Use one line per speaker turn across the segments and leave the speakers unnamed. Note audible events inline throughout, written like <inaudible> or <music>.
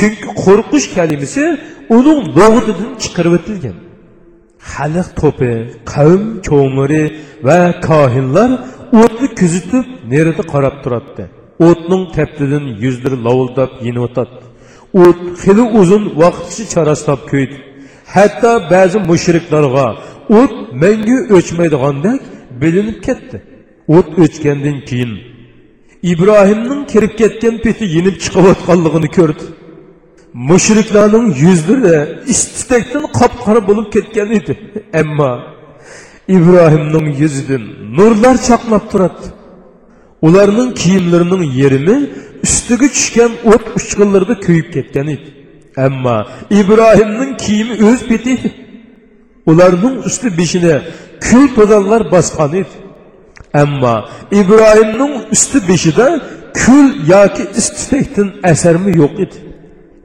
chunki qo'rqish kalimasi uning lug'atidan chiqarib o'tilgan xalq to'pi qavm cho'ng'iri va kohinlar o'tni kuzatib nerida qarab turadi o'tning teptidan yuzlari lovuldab yiniyotadi o't xili uzun vaqtgacha charastab kuydi hatto ba'zi mushriklarga o't mangu o'chmaydigandek bilinib ketdi. O't o'chgandan keyin ibrohimning kirib ketgan peti yinib chiqayotganligini ko'rdi. Mushriklarning yuzlari ististakdan qop qora bo'lib ketgan edi ammo <laughs> ibrohimning yuzidan nurlar chaqnab turadi ularning kiyimlarining yerimi ustiga tushgan o't uchqunlarida kuyib ketgan edi ammo ibrohimning kiyimi o'z beti ularning usti beshini kul to'donlar bosgan edi ammo ibrohimning usti beshida kul yoki istifakdan asarmi yo'q edi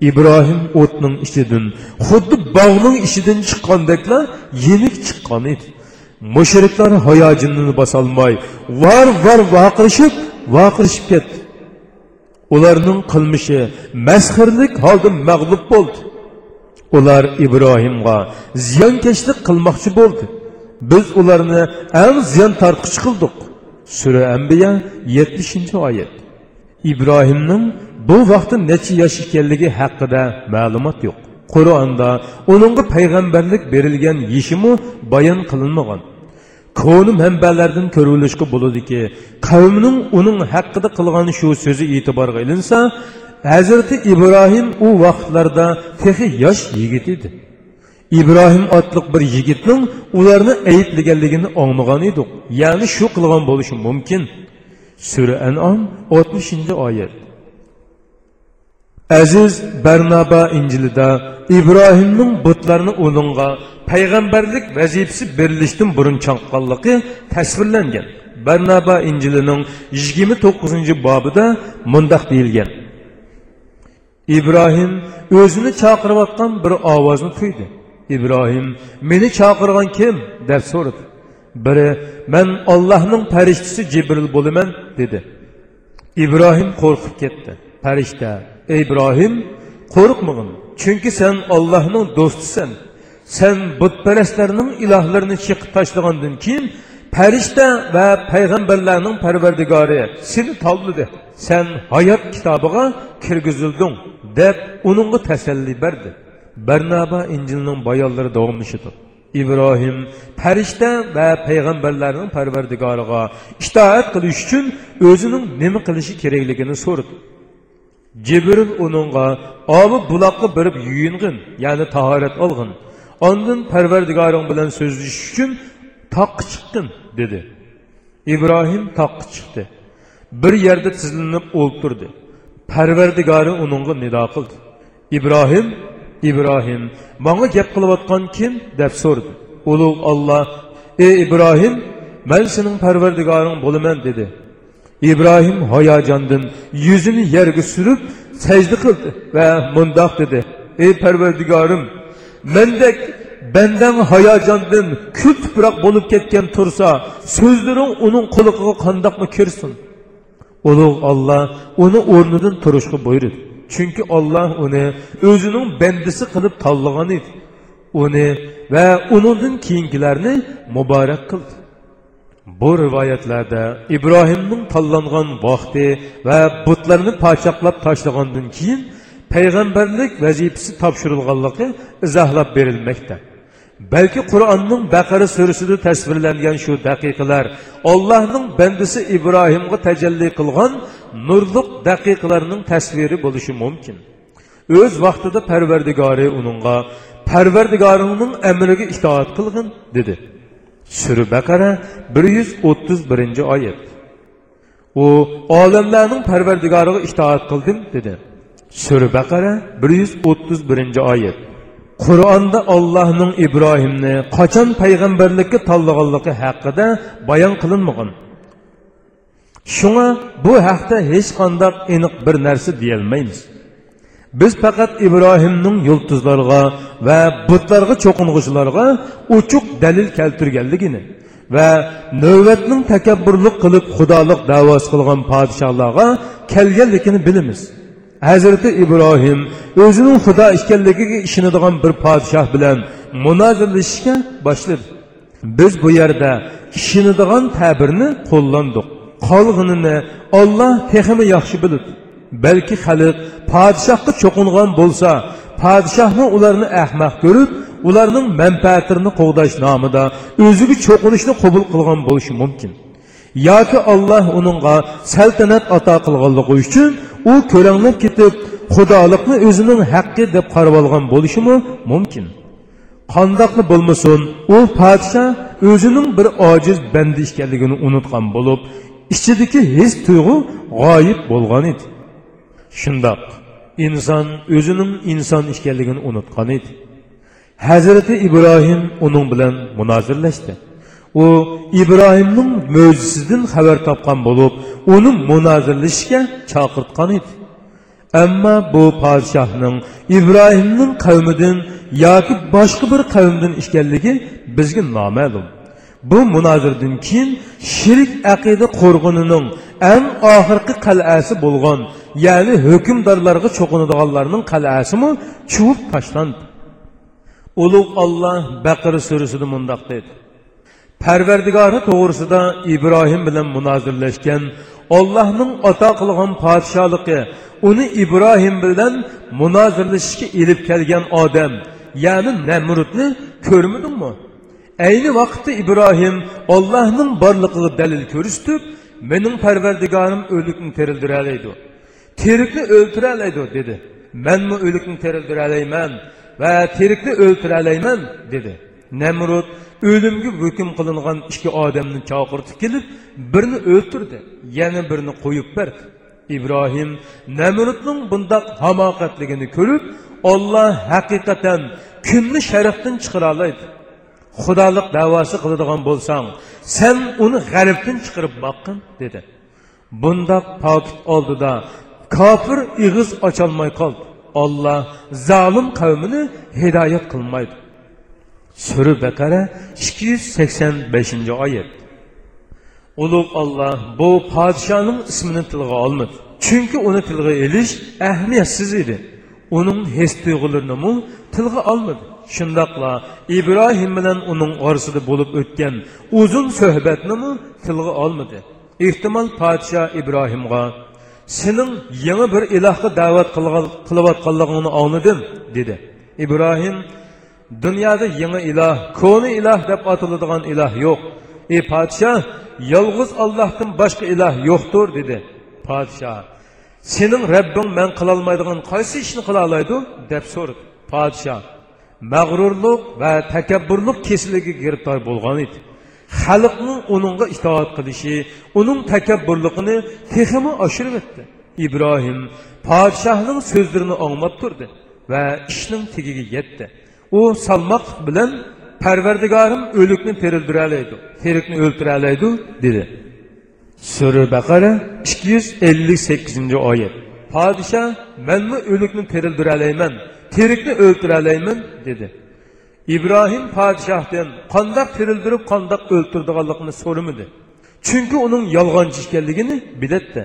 ibrohim o'tning ichidan xuddi bog'ning ichidan chiqqandeklar yenik chiqqan edi. Mushriklar hayojinnini bosolmay var var vaqirishib vaqirishib ketdi. Ularning qilmishi masxirlik holda mag'lub bo'ldi. Ular ibrohimga ziyonkashlik qilmoqchi bo'ldi. Biz ularni eng ziyon tortqich qildik. Sura ambiya yetmishinchi oyat. Ibrohimning bu vaqtda necha yosh ekanligi haqida ma'lumot yo'q. Qur'onda uningga payg'ambarlik berilgan yishimu bayon qilinmagan. Ko'ni manbalardan ko'rilishga bo'ladiki qavmning uning haqida qilgan shu so'zi e'tiborga ilinsa hazrati ibrohim u vaqtlarda texi yosh yigit edi. Ibrohim otliq bir yigitning ularni ayblaganligini anglagan edik. Ya'ni shu qilgan bo'lishi mumkin. Sura anom oltmishinchi oyat. Əziz Bərnaba İncilidə İbrahimnin butlarını onunğa peyğəmbərlik vəzifəsi verilişdən burun çanqqanlığı təsvirlənən. Bərnaba İncilinin 29-cu babında mundaq deyilgan. İbrahim özünü çağırıyotqan bir ovozni tuydi. İbrahim, "Məni çağırğan kim?" deyə sordu. Biri, "Mən Allahның fərishtəsi Cibril bolaman" dedi. İbrahim qorxub getdi. Fərishtə Ey İbrahim, qorxmağın, çünki sən Allah'ın dostusən. Sən bütpərəslərinin ilahlarını çıxıb taşlığandın ki, pəriştə və peyğəmbərlərinin pərverdigarı seni tavlıdı. Sən hayat kitabına kirgizildin, dəb onunla təsəlli bərdi. Bərnaba İncilinin bayalları doğmuşudur. İbrahim pəriştə və peyğəmbərlərinin pərverdigarıqa iştaət qilish üçün özünün nə qilishi kerakligini sordu. Cibril onunğa abi bulaqqa berip yuyingin, yani taharet olgin. Ondan Perverdigarın bilen sözleşiş üçün taqqa çıktın dedi. İbrahim taqqa çıktı. Bir yerde tizlinip olturdu. Perverdigarı onunğa nida qıldı. İbrahim, İbrahim, bana gep kılıvatkan kim? Dep sordu. Uluğ Allah, ey İbrahim, ben senin perverdigarın bolumen dedi. İbrahim hayacandın yüzünü yerge sürüp secde kıldı ve mındak dedi. Ey perverdigarım mendek benden hayacandın kül tüprak bolup ketken tursa sözlerin onun kuluğuna kandak mı kirsin? Uluğ Allah onu ornudan turuşku buyurdu. Çünkü Allah onu özünün bendisi kılıp tallığanıydı. Onu ve onundan kiyinkilerini mübarek kıldı. Bu rivayətlərdə İbrahimnin tanlanğan vaxtı və butlarını parçaqlab taşlığandan keyin peyğəmbərlik vəzifəsi tapşırılğanlığı izahlab verilməkdə. Bəlkə Qur'anın Bəqərə surəsində təsvirlənən şu dəqiqələr Allahın bəndisi İbrahimə təcəlli qılğan nurluq dəqiqələrinin təsviri bolışı mümkün. Öz vaxtında Pərverdigarı onunğa Pərverdigarının əmrinə itaat qılğın dedi. Sura baqara bir yuz o'ttiz birinchi oyat. U olamlarning parvardigoriga itoat qildim dedi. Sura baqara bir yuz o'ttiz birinchi oyat. Qur'onda ollohning ibrohimni qachon payg'ambarlikka tanlaganligi haqida bayon qilinmagan. Shunga bu haqda hech qanday aniq bir narsa deyolmaymiz. Biz faqat ibrohimning yulduzlarga va butlarga cho'qing'uchilarga uchuq dalil keltirganligini va navbatning takabburlik qilib xudolik davosi qilgan podshohlarga kelganligini bilamiz. Hazrati ibrohim o'zining xudo ekanligiga ishonadigan bir podshoh bilan munozirlashishga boshladi. Biz bu yerda ishonadigan ta'birni qo'llandik. Qolg'inini olloh texmi yaxshi biladi. Balki xalq podshohga cho'qingan bo'lsa podshohni ularni ahmoq ko'rib ularning manfaatlarini qo'g'dash nomida o'ziga cho'qinishni qabul qilgan bo'lishi mumkin yoki olloh uningga saltanat ato qilganligi uchun u ko'ranglab ketib xudolikni o'zining haqqi deb qarab olgan bo'lishimi mumkin qandoqli bo'lmasin u podshoh o'zining bir ojiz bandi ekanligini unutgan bo'lib ichidagi his tuyg'u g'oyib bo'lgan edi shundoq. Inson o'zining inson ekanligini unutgan edi. Hazrati ibrohim uning bilan munozirlashdi. U ibrohimning mo'jizasidan xabar topgan bo'lib uni munozirlashishga chaqirtgan edi. Ammo bu podshohning ibrohimning qavmidan yoki boshqa bir qavmdan ekanligi bizga noma'lum. Bu munozirdan keyin shirik aqida qo'rg'inining eng oxirgi qal'asi bo'lgan ya'ni hukmdorlarga cho'qinadiganlarning qal'asimi chuvib tashlandi. Ulug' olloh baqir surasida mundoq dedi parvardigori to'g'risida ibrohim bilan munozirlashgan ollohning ato qilgan podshohligi uni ibrohim bilan munozirlashishga ilib kelgan odam ya'ni namrudni ko'rmadingmi? Ayni vaqtda ibrohim ollohning borligiga dalil ko'rsatib mening parvardigorim o'likni tirildiroladi tirikni o'ltiraoladi dedi. Manmi o'likni tirildirolmayman va tirikni o'ltiraolmayman dedi. Namrud o'limga hukm qilingan ikki odamni chaqirtib kelib birini o'ltirdi yana birini qo'yib berdi. Ibrohim namrudning bundoq hamoqatligini ko'rib olloh haqiqatan kimni sharafdan chiqara oladi? Xudolik davosi qiladigan bo'lsang sen uni g'arbdan chiqarib boqqin dedi. Bundoq pokit oldida kofir ig'iz ocholmay qoldi. Olloh zolim qavmini hidoyat qilmaydi. Sura baqara ikki yuz sakson beshinchi oyat. Ulug' olloh bu podshoning ismini tilga olmadi. Chunki uni tilga ilish ahamiyatsiz edi. Uning his tuyg'ularini tilga olmadi Şundaqla İbrahim bilen onun arasıda bulup ötken uzun söhbetini mi tılgı almadı. İhtimal padişah İbrahim'a senin yeni bir ilahı davet kılavatkanlığını anladım dedi. İbrahim dünyada yeni ilah, konu ilah dep atılıdığan ilah yok. Ey padişah yalğız Allah'tan başka ilah yoktur dedi. Padişah senin Rabbin ben kılalmaydığın kaysi işini kılalaydı dep sordu. Padişah mag'rurlik va takabburlik kesiliga giriftor bo'lgan edi. Xalqning uningga itoat qilishi uning takabburligini teximi oshirib o'tdi. Ibrohim podshohning so'zlarini anglab turdi va ishning tagiga yetdi. U salmoq bilan parvardigorim o'likni terildiralaydi terikni o'ltiralaydi dedi. Sura baqara ikki yuz ellik sakkizinchi oyat. Podshoh manmi o'likni tirildirolmayman terikni o'ltiralayman dedi. Ibrohim podshohdan qandoq tirildirib qandoq o'ltirdiganligini so'ramadi. Chunki uning yolg'onchi ekanligini biladida.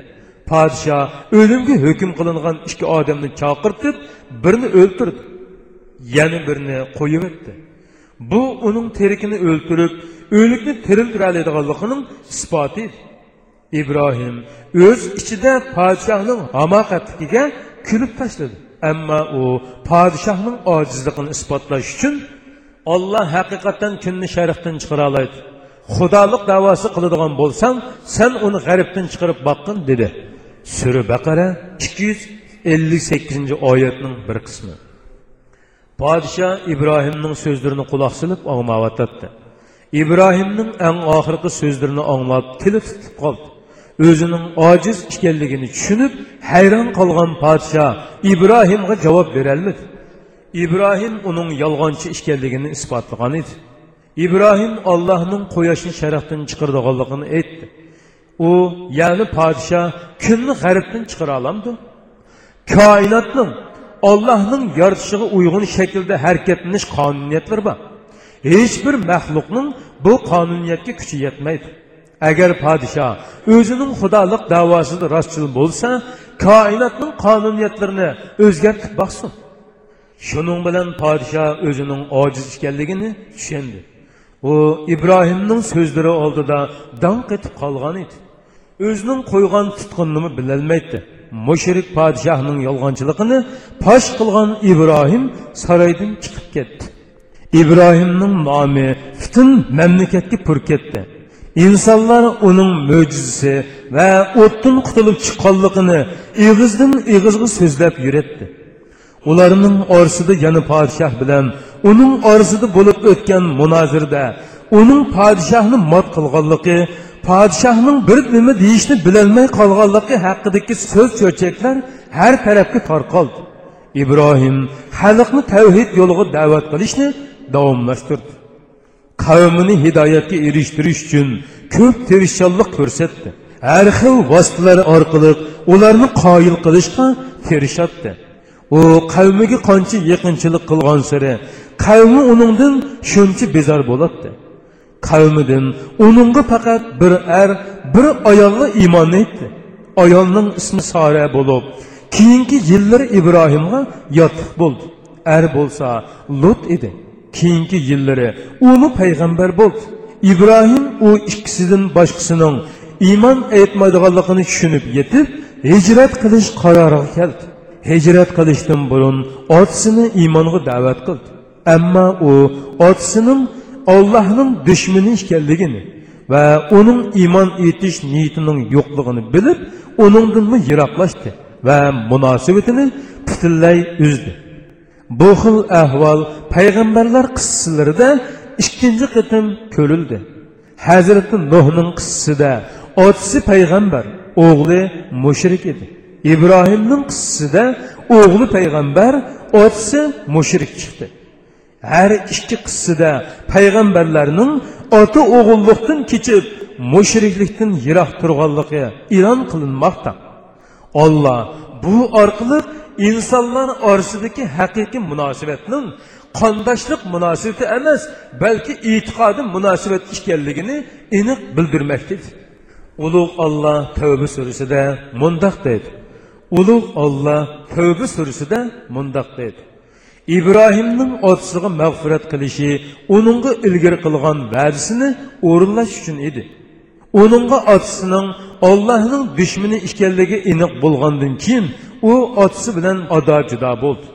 Podshoh o'limga hukm qilingan ikki odamni chaqirtib birini o'ltirdi yana birini qo'yib o'tdi. Bu uning terikini o'ltirib o'likni tiriltiroladiganligining isboti ibrohim o'z ichida podshohning hamoqatligiga kulib tashladi. Ammo u podshohning ojizligini isbotlash uchun olloh haqiqatdan kunni sharifdan chiqara oladi xudolik davosi qiladigan bo'lsang sen uni g'arbdan chiqarib boqqin dedi. Sura baqara ikki yuz ellik sakkizinchi oyatning bir qismi. Podshoh ibrohimning so'zlarini quloq silib anglayotdi ibrohimning eng oxirgi so'zlarini anglab tili tutib qoldi. O'zining ojiz ekanligini tushunib hayron qolgan podshoh ibrohimga javob berolmadi ibrohim uning yolg'onchi ekanligini isbotlagan edi ibrohim allohning quyoshni sharafdan chiqardiganligini aytdi u ya'ni podshoh kunni g'arbdan chiqara olamdi koinotning ollohning yoritishiga uyg'un shaklda harakatlanish qonuniyatlari bor hech bir bu qonuniyatga kuchi yetmaydi Əgər padişah özünün xudalıq davasında rastçıl bolsa, kainatın qanuniyyətlərini özgərtib baxsın. Şunun bilan padişah özünün aciz ikənligini düşündü. O İbrahimnin sözləri oldida danq etib qalğan idi. Özünün qoyğan tutqununu biləlməydi. Müşrik padişahın yolğancılığını paş qılğan İbrahim saraydan çıxıb getdi. İbrahimnin namı bütün məmləkətə pür. Insonlar uning mo'jizasi va o'tdan qutulib chiqqanligini ig'izdan ig'izga so'zlab yuratdi ularning orasida yana podshoh bilan uning orasida bo'lib o'tgan munozirda uning podshohni mot qilganligi podshohning bir nima deyishni bilolmay qolganligi haqidagi so'z cho'chaklar har tarafga tarqaldi ibrohim xalqni tavhid yo'liga da'vat qilishni davomlashtirdi kavmini hidayetke eriştiriş için köp terişallık görsetti. Her xil vasıtaları arkalık onlarını kayıl kılışka terişattı. O kavmigi kançı yakınçılık kılgan sürü, kavmi onundan şunçı bezar bolattı. Kavmidin onunla fakat bir er, bir ayalı iman etti. Ayalının ismi Sare bolup, kiyinki yılları İbrahim'e yatık buldu. Er bolsa Lut idi.'' Keyingi yillari umi payg'ambar bo'ldi. Ibrohim u ikkisidan boshqasining iymon aytmaydiganligini tushunib yetib hijrat qilish qaroriga keldi. Hijrat qilishdan burun otisini iymonga da'vat qildi. Ammo u otisining ollohning dushmani ekanligini va uning iymon etish niyatining yo'qligini bilib uningdanmi yiroqlashdi va munosabatini butunlay uzdi. Bu xil ahvol payg'ambarlar qissalarida ikkinchi qitim ko'rildi. Hazrati nuhning qissasida otasi payg'ambar o'g'li mushrik edi. Ibrohimning qissasida o'g'li payg'ambar otasi mushrik chiqdi. Har ikki qissada payg'ambarlarning ota o'g'illikdan kechib mushriklikdan yiroq turganligi e'lon qilinmoqda. Olloh bu orqali insonlar orasidagi haqiqiy munosabatning qondoshlik munosabati emas balki e'tiqodiy munosabat ekanligini aniq bildirmoqdadir ulug' olloh tavba surasida mundoq deydi ulug' olloh tavba surasida mundoq deydi ibrohimning otasiga mag'firat qilishi uningga ilgari qilgan va'dasini o'rinlash uchun edi uningga otasining ollohning dushmani ekanligi aniq bo'lgandan keyin u otasi bilan ado judo bo'ldi.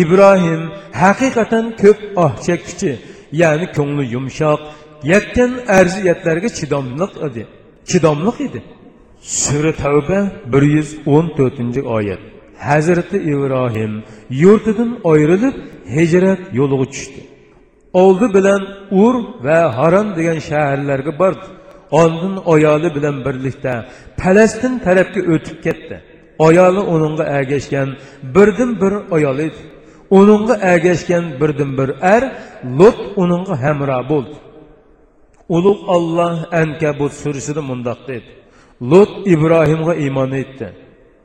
Ibrohim haqiqatan ko'p oh chekkichi ya'ni ko'ngli yumshoq yetgan arziyatlarga chidomliq edi chidomliq edi. Sura tavba bir yuz o'n to'rtinchi oyat. Hazrati ibrohim yurtidan ayrilib hijrat yo'liga tushdi. Oldi bilan ur va haron degan shaharlarga bordi. Ondin ayoli bilan birlikda falastin tarafga o'tib ketdi. Ayoli uningga ergashgan birdan bir ayol edi uningga ergashgan birdan bir er lut uningga hamro bo'ldi ulug' olloh ankabut surasida mundoq dedi lut ibrohimga iymon etdi.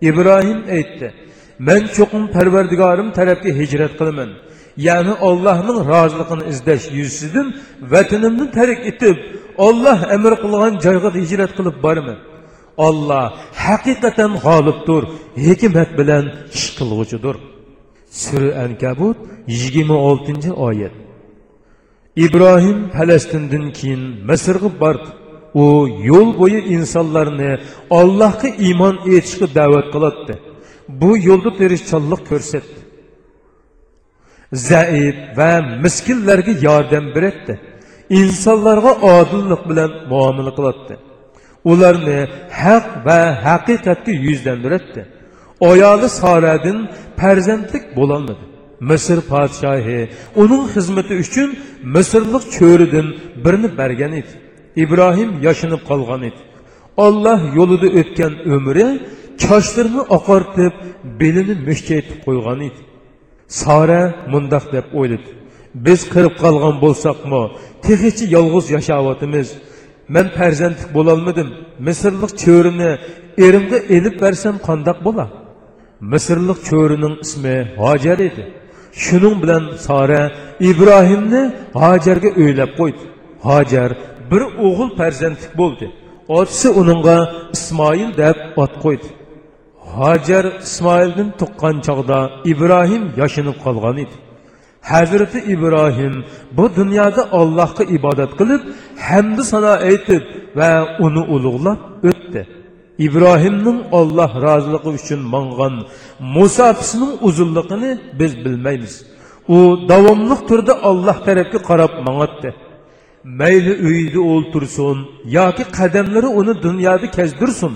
İbrohim aytdi man cho'qim parvardigorim tarafga hijrat qilaman ya'ni ollohning roziligini izlash yuzasidan vatanimni tark etib olloh amr qilgan joyga hijrat qilib boraman olloh haqiqatan g'olibdir hikmat bilan ish qilg'uchidir. Sura ankabut yigirma oltinchi oyat. Ibrohim falastindan keyin misrga bordi. U yo'l bo'yi insonlarni ollohga iymon etishga da'vat qiladi bu yo'lda tirishchanlik ko'rsatdi. Zaif va miskinlarga yordam beradi insonlarga odillik bilan muomala qiladi ularni haq va haqiqatga yuzlantiradi ayoli soradin farzandlik bo'lolmadi misr podshohi uning xizmati uchun misrlik cho'ridan birini bergan edi ibrohim yoshinib qolgan edi olloh yo'lida o'tgan umri sochlarini oqartib belini mushchaytib qo'ygan edi sora mundoq deb o'yladi biz qirib qolgan bo'lsakmi tehichi yolg'iz yashayotimiz Mən pərzəndlik bolalmadım. Misirlik çövrünü erimdə elib versem qandaq bola. Misirlik çövrünün ismi Hacer idi. Şunun bilan Sara İbrahimni Hacerga öylab qoydu. Hacer bir oğul pərzəndlik boldu. Otisi onunğa İsmail deb at qoydu. Hacer İsmail'nin tukkan çağda İbrahim yaşınıp kalgan idi. Hazreti İbrahim bu dünyada Allah'a ibadet kılıp hemdi sana eytip ve onu uluğlap ötdi. İbrahim'nin Allah razılığı üçün manğan musafisinin uzunluğunu biz bilmeyiz. O davamlıq turda Allah tarafı qarab manatdı. Meyli üyüde oltursun, ya ki kademleri onu dünyada kezdirsin.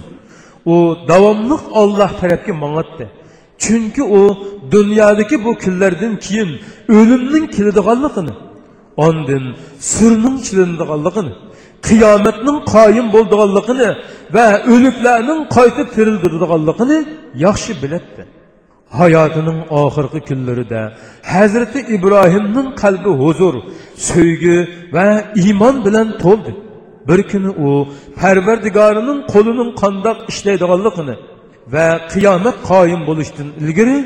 O davamlıq Allah tarafı manatdı chunki u dunyodagi bu kunlardan keyin o'limning keladiganligini ondin surning chilinadiganligini qiyomatning qoyim bo'ldiganligini va o'liklarning qaytib tirildiradiganligini yaxshi biladi hayotining oxirgi kunlarida hazrati ibrohimning qalbi huzur sevgi va iymon bilan to'ldi bir kuni u parvardigorining qo'lining qandoq ishlaydiganligini va qiyomat qoyim bo'lishdan ilgari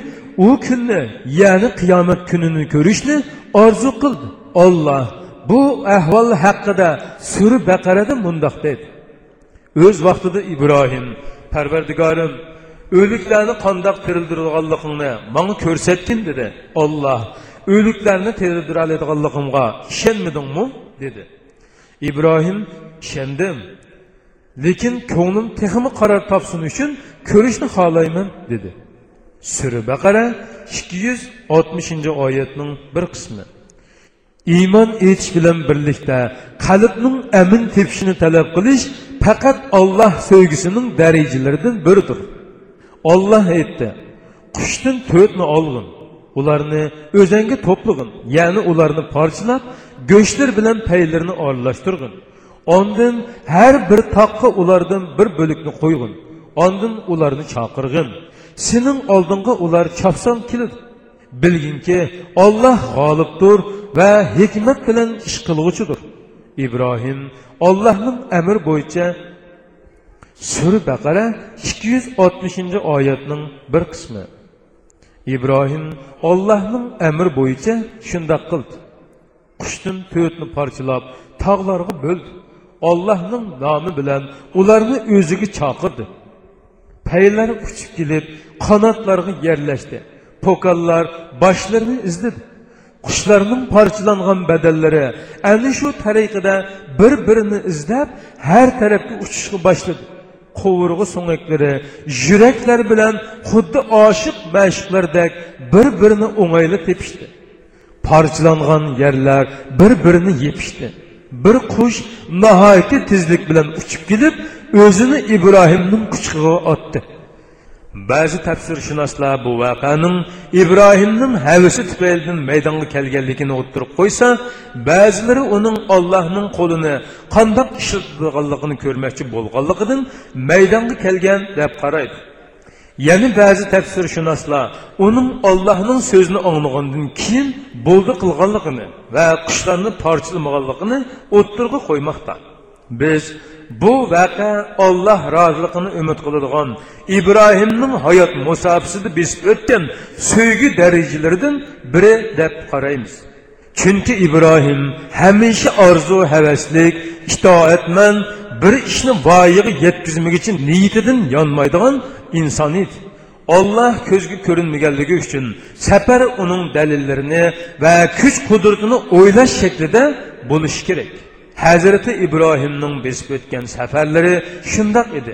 u kunni ya'ni qiyomat kunini ko'rishni orzu qildi. Olloh bu ahvol haqida suri baqarada mundoq dedi. O'z vaqtida ibrohim parvardigorim o'liklarni qandoq tirildirganligingni manga ko'rsatgin dedi. Olloh o'liklarni tirildiroladiganligimga ishonmadingmi? dedi. Ibrohim ishondim lekin ko'nglim texmi qaror topsin uchun ko'rishni xohlayman dedi. Sura baqara ikki yuz oltmishinchi oyatning bir qismi. Iymon etish bilan birlikda qalbning amin tepishini talab qilish faqat olloh sevgisining darajalaridan biridir. Olloh aytdi qushdan to'rtni olg'in ularni o'zanga to'plag'in ya'ni ularni parchalab go'shtlar bilan paylarni oralashtirg'in. Ondan har bir toqqa ulardan bir bo'lakni qo'yg'in ondan ularni chaqirg'in sening oldinga ular chopson keladi bilginki olloh g'olibdir va hikmat bilan ish qilg'uchidir. Ibrohim ollohning amri bo'yicha sura baqara ikki yuz oltmishinchi oyatning bir qismi. Ibrohim ollohning amri bo'yicha shundoq qildi. Qushdan to'tni parchalab tog'larga bo'ldi. Ollohning nomi bilan ularni o'ziga chaqirdi. Paylari uchib kelib qanotlarga yerlashdi. Po'kallar boshlarini izladi. Qushlarning parchalangan badallari ana shu tariqada bir birini izlab har tarafga uchishga boshladi. Qovurg'i so'ngaklari yuraklar bilan xuddi oshiq mashqlardek bir birini o'ngayli tepishdi. Parchalangan yerlar bir birini yepishdi. Bir qush nihoyatda tezlik bilan uchib kelib o'zini ibrohimning quchog'iga otdi. Ba'zi tafsirshunoslar bu voqeaning ibrohimning havisi tufaylidan maydonga kelganligini o'ttirib qo'ysa ba'zilari uning ollohning qo'lini qandoq ishlatganligini ko'rmoqchi bo'lganligidan maydonga kelgan deb qaraydi. Yəni bəzi təfsirşünaslar onun Allahın sözünü anlığından keyin buldu qılğanlığını və quşlarını parçalamağanlığını otturğa qoymaqda. Biz bu vaqe Allah razılığını ümid qıladigan İbrahimning hayot musafisida besib o'tgan sevgi dərəcələrindən biri deb qaraymiz. Chunki İbrahim həmişə arzu həvəslik, itoatmand bir ishni voyaga yetkazmagicha niyatidan yonmaydigan inson edi olloh ko'zga ko'rinmaganligi uchun safar uning dalillarini va kuch qudratini o'ylash shaklida bo'lishi kerak hazrati ibrohimning besib o'tgan safarlari shundoq edi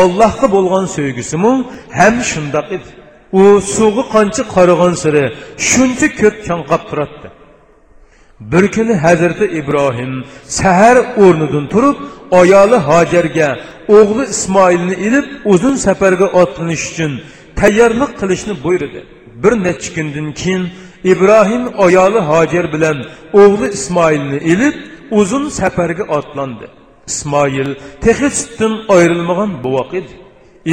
ollohga bo'lgan sevgisimu ham shundoq edi u suvga qancha qaragan siri shuncha ko'p chanqab turadi bir kuni hazrati ibrohim sahar o'rnidan turib ayoli hojarga o'g'li ismoilni ilib uzun safarga otlanish uchun tayyorlik qilishni buyurdi bir necha kundan keyin ibrohim ayoli hojar bilan o'g'li ismoilni ilib uzun safarga otlandi ismoil texi sutdan ayrilmagan buvoq edi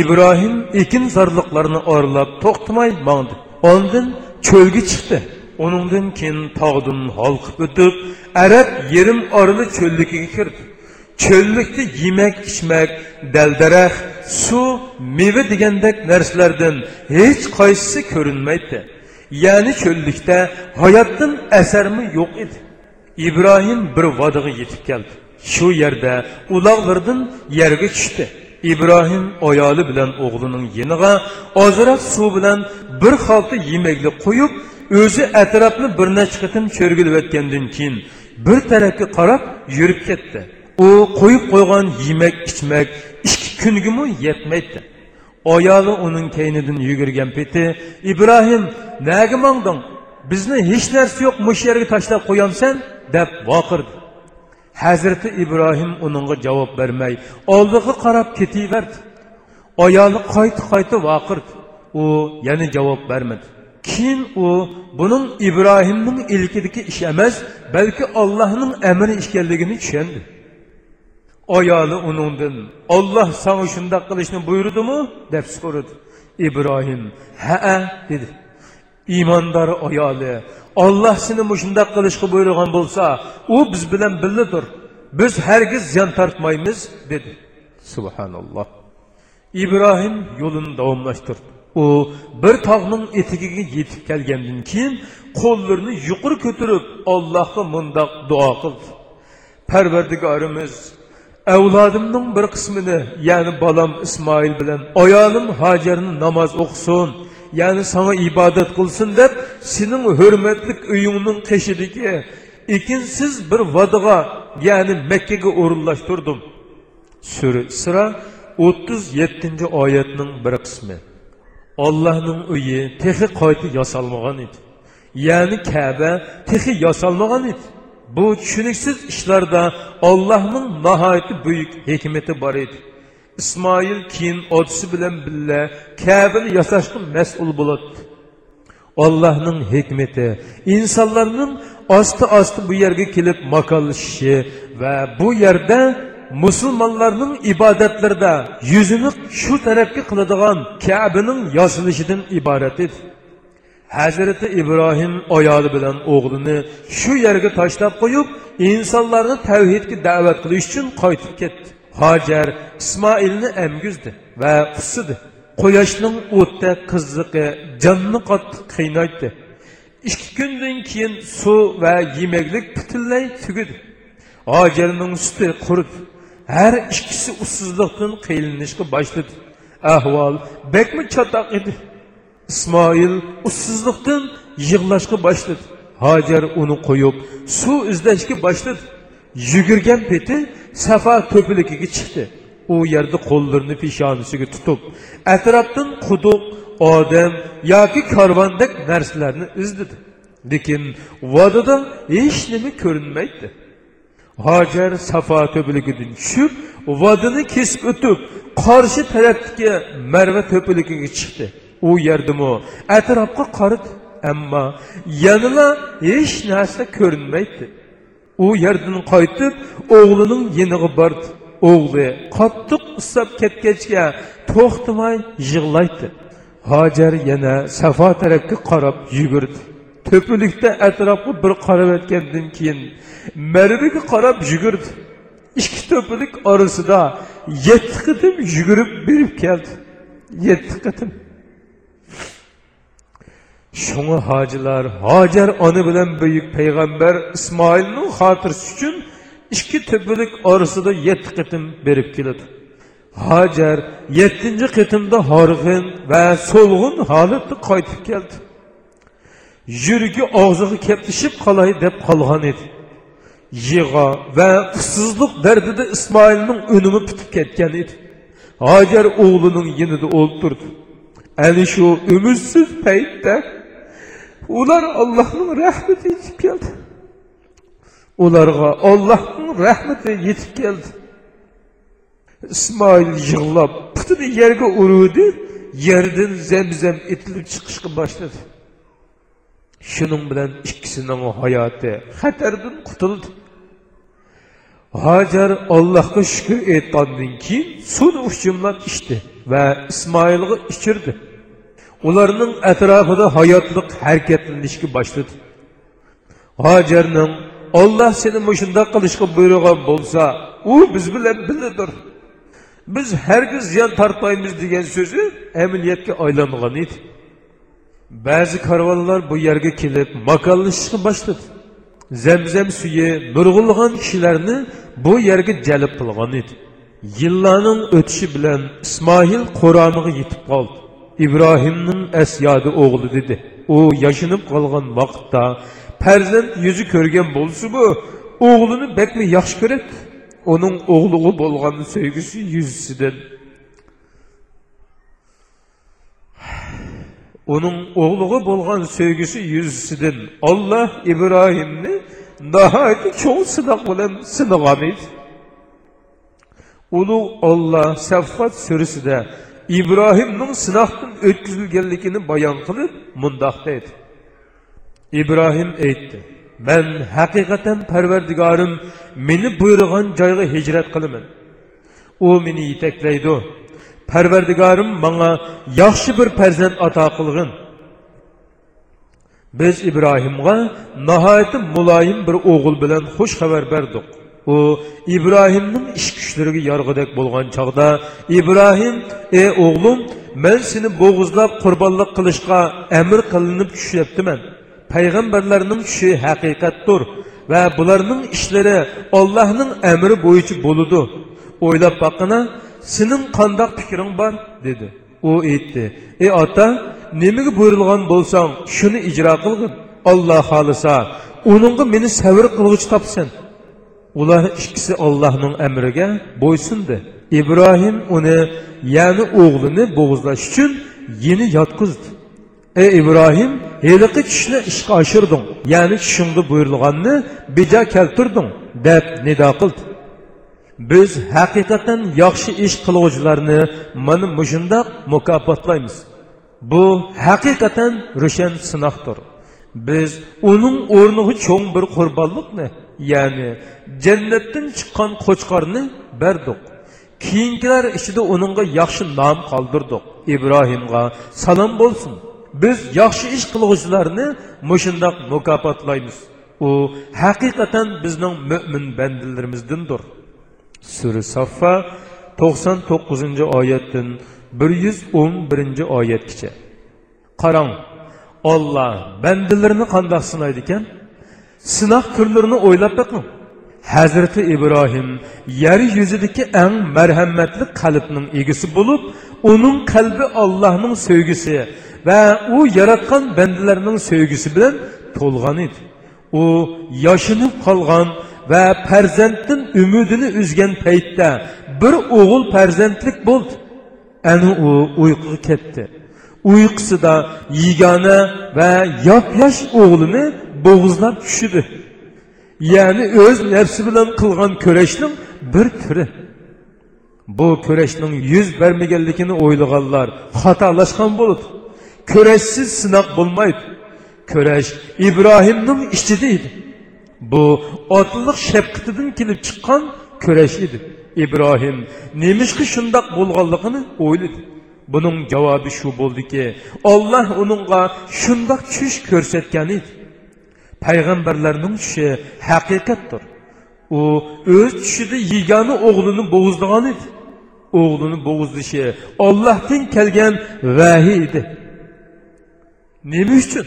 ibrohim ekin zorliqlarni orlab to'xtamay mangdi ondin cho'lga chiqdi uningdan keyin tog'dan holqib o'tib arab yerim orli cho'lligiga kirdi. Cho'llikda yemak ichmak daldaraxt suv meva degandek narsalardan hech qaysisi ko'rinmaydi. Ya'ni cho'llikda hayotdan asarmi yo'q edi. Ibrohim bir vodiga yetib keldi. Shu yerda uloqlardan yerga tushdi. Ibrohim ayoli bilan o'g'lining yeniga ozroq suv bilan bir xalta yemaklik qo'yib o'zi atrofni bir necha qatim cho'rgilib o'tgandan keyin bir tarafga qarab yurib ketdi. U qo'yib qo'ygan yemak ichmak ikki kungimi yetmaydi. Ayoli uning keynidan yugurgan peti ibrohim naga mongding bizni hech narsa yo'q mush yerga tashlab qo'yamsan deb voqirdi hazrati ibrohim uningga javob bermay oldiga qarab ketaverdi. Ayoli qayta qayta voqirdi u yana javob bermadi. Kim u bunun İbrahim'nin ilkidiki iş emez, belki Allah'ın emri işgelliğini çendi. Ayalı onundan, Allah sana şunda kılışını buyurdu mu? Dep sorudu. İbrahim, he dedi. İmandar ayalı, Allah seni bu şunda kılışkı buyurgan bulsa, o biz bilen billidir. Biz hergiz ziyan tartmayımız dedi. Subhanallah. İbrahim yolunu davamlaştırdı. U bir tog'ning etigiga yetib kelgandan keyin qo'llarini yuqori ko'tarib allohga mundoq duo qildi. Parvardigorimiz avlodimning bir qismini ya'ni bolam ismoil bilan ayolim hojarni namoz o'qisin ya'ni sana ibodat qilsin deb sening hurmatli uyingning qeshidagi ekinsiz bir vodiga ya'ni makkaga o'rinlashtirdim. Sura o'ttiz yettinchi oyatning bir qismi. Allah'ın uyi texi qaytı yasalmağan idi. Yani Kəbə texi yasalmağan idi. Bu düşünüksüz işlarda Allah'ın nahayeti büyük hikmeti var idi. İsmail keyin otisi bilan birga Kəbəni yasashqa mas'ul bo'ladi. Allohning hikmati insonlarning osti osti bu yerga kelib makonlashishi va bu yerda musulmonlarning ibodatlarida yuzini shu tarafga qiladigan kabining yosilishidan iborat edi. Hazrati ibrohim ayoli bilan o'g'lini shu yerga tashlab qo'yib insonlarni tavhidga da'vat qilish uchun qaytib ketdi. Hojar ismoilni emgizdi va qusidi. Quyoshning o'tda qizig'i jonni qattiq qiynaydi. Ikki kundan keyin suv va yemaklik butunlay tugidi. Hojarning suti quridi har ikkisi ussizlikdan qiyinlashga boshladi ahvol bekmi chatoq edi ismoil ussizlikdan yig'lashga boshladi hojar uni qo'yib suv izlashga boshladi yugurgan peti safa to'piligiga chiqdi u yerda qo'llarini peshonasiga tutib atrofdan quduq odam yoki karvondek narsalarni izladi lekin vodida hech nima ko'rinmaydi hojar safo to'piligidan tushib vodini kesib o'tib qarshi tarafdagi marva to'piligiga chiqdi u yerdimu atrofga qaradi ammo yanila hech narsa ko'rinmaydi u yerdan qaytib o'g'lining yeniga bordi o'g'li qattiq issab ketgachga to'xtamay yig'laydi hojar yana safo tarafga qarab yugurdi. Töpülükte etrafı bir karab etkenden kiyin. Merviki karab jügürdü. İki töpülük arası da yetti kıtım jügürüp birip geldi. Yetti kıtım. Şunu hacılar, Hacer anı bilen büyük peygamber İsmail'in hatırsı için iki töpülük arası da yetti kıtım birip geldi. Hacer yettinci kıtımda hargın ve solgun halette kayıtıp geldi yuragi og'ziga keplashib qolay deb qolgan edi. Yig'a va ussizlik dardida ismoilning unumi bitib ketgan edi. Hojar o'g'lining yinida o'ltirdi ana shu umidsiz paytda ular allohning rahmati yetib keldi ularga ollohning rahmati yetib keldi ismoil yig'lab putini yerga uruvdi yerdan zamzam etilib chiqishga boshladi shuning bilan ikkisining hayoti xatardan qutuldi hojar allohga shukur aytgandan keyin suvni uchimlab ichdi va ismoilga ichirdi ularning atrofida hayotliq harakatlanishga boshladi hojarning olloh seni mushundoq qilishga buyurgan bo'lsa u biz bilan birgadir biz hargiz ziyon tortmaymiz degan so'zi amaliyotga aylangan edi ba'zi karvonlar bu yerga kelib makonlashishga boshladi zamzam suyi nurg'ulg'an kishilarni bu yerga jalb qilgan edi yillarning o'tishi bilan ismoil qur'oniga yetib qoldi ibrohimning asyodi o'g'li dedi u yashinib qolgan vaqtda farzand yuzi ko'rgan bo'lsa-bu, o'g'lini bekmi yaxshi ko'radi uning o'g'liga bo'lgan sevgisi yuzasidan onun oğluğu bolğan sevgisi yüzüsüdən Allah İbrahimni nahayet çok sınaq bilen sınağan idi. Ulu Allah Saffat sürüsüdə İbrahimnin sınaqdan ötküzülgənligini bayan qılıb mundaq dedi. İbrahim aytdı: "Mən həqiqətən Pərverdigarım məni buyurğan yerə hicrət qılımın. O məni yetəkləydi." Pərverdigarım bana yaxşı bir pərzənd ata qılğın. Biz İbrahimğa nəhayət mülayim bir oğul bilan xoş xəbər bərdik. O İbrahimnin iş güclərinə yarğıdak bolğan çağda İbrahim: "Ey oğlum, mən seni boğuzlab qurbanlıq qilishqa əmr qilinib tushibdiman. Peyğəmbərlərinin tuşu həqiqətdir və bunların işləri Allah'ın əmri boyunca boludu. Oylab baxına, sening qandoq fikring bor dedi. U aytdi. Ey ota nimaga buyurilgan bo'lsang shuni ijro qilgin. Olloh xohlasa uningga meni savr qilg'ich topsan ular ikkisi ollohning amriga bo'ysundi. İbrohim uni ya'ni o'g'lini bo'g'izlash uchun yeni yotqizdi. Ey ibrohim heliqi tushni ishga oshirding ya'ni tushingda buyurilganni bejo keltirding deb nido qildi biz haqiqatan yaxshi ish qiluvchilarni mana mushundoq mukofotlaymiz. Bu haqiqatan ro'shan sinoqdir. Biz uning o'rniga cho'ng bir qurbonlikni ya'ni jannatdan chiqqan qo'chqorni berdik. Keyingilar ichida uningga yaxshi nom qoldirdik. İbrohimga salom bo'lsin. Biz yaxshi ish qilg'uvchilarni mushundoq mukofotlaymiz. U haqiqatan bizning mo'min bandalarimizdandir sura saffa to'qson to'qqizinchi oyatdan bir yuz o'n birinchi oyatgacha. Qarang olloh bandalarni qandoq sinaydi ekan sinoq turlarini o'ylab boqing hazrati ibrohim yer yuzidagi eng marhamatli qalbning egisi bo'lib uning qalbi ollohning sevgisi va u yaratgan bandalarning sevgisi bilan to'lgan edi. U yoshinib qolgan və pərzəndin ümidini üzgən peytdə bir oğul pərzəndlik buldu. Əni o uyquğa ketdi. Uyqusida yigana və yapyaş oğlunu boğuzlab düşüdü. Yəni öz nəfsi bilan qılğan körəşnin bir türü. Bu körəşnin yüz verməyənligini oyluğanlar xatalaşqan bolup, körəşsiz sınaq bulmaydı. Körəş İbrahimnin içidi idi. Bu otliq shafqatidan kelib chiqqan kurash edi. Ibrohim nemishqa shundoq bo'lganligini o'yladi. Buning javobi shu bo'ldiki olloh uningga shundoq tush ko'rsatgan edi. Payg'ambarlarning tushi haqiqatdir. U o'z tushida yegani o'g'lini bo'g'izlagan edi. O'g'lini bo'g'izlishi ollohdan kelgan vahiy edi. Nima uchun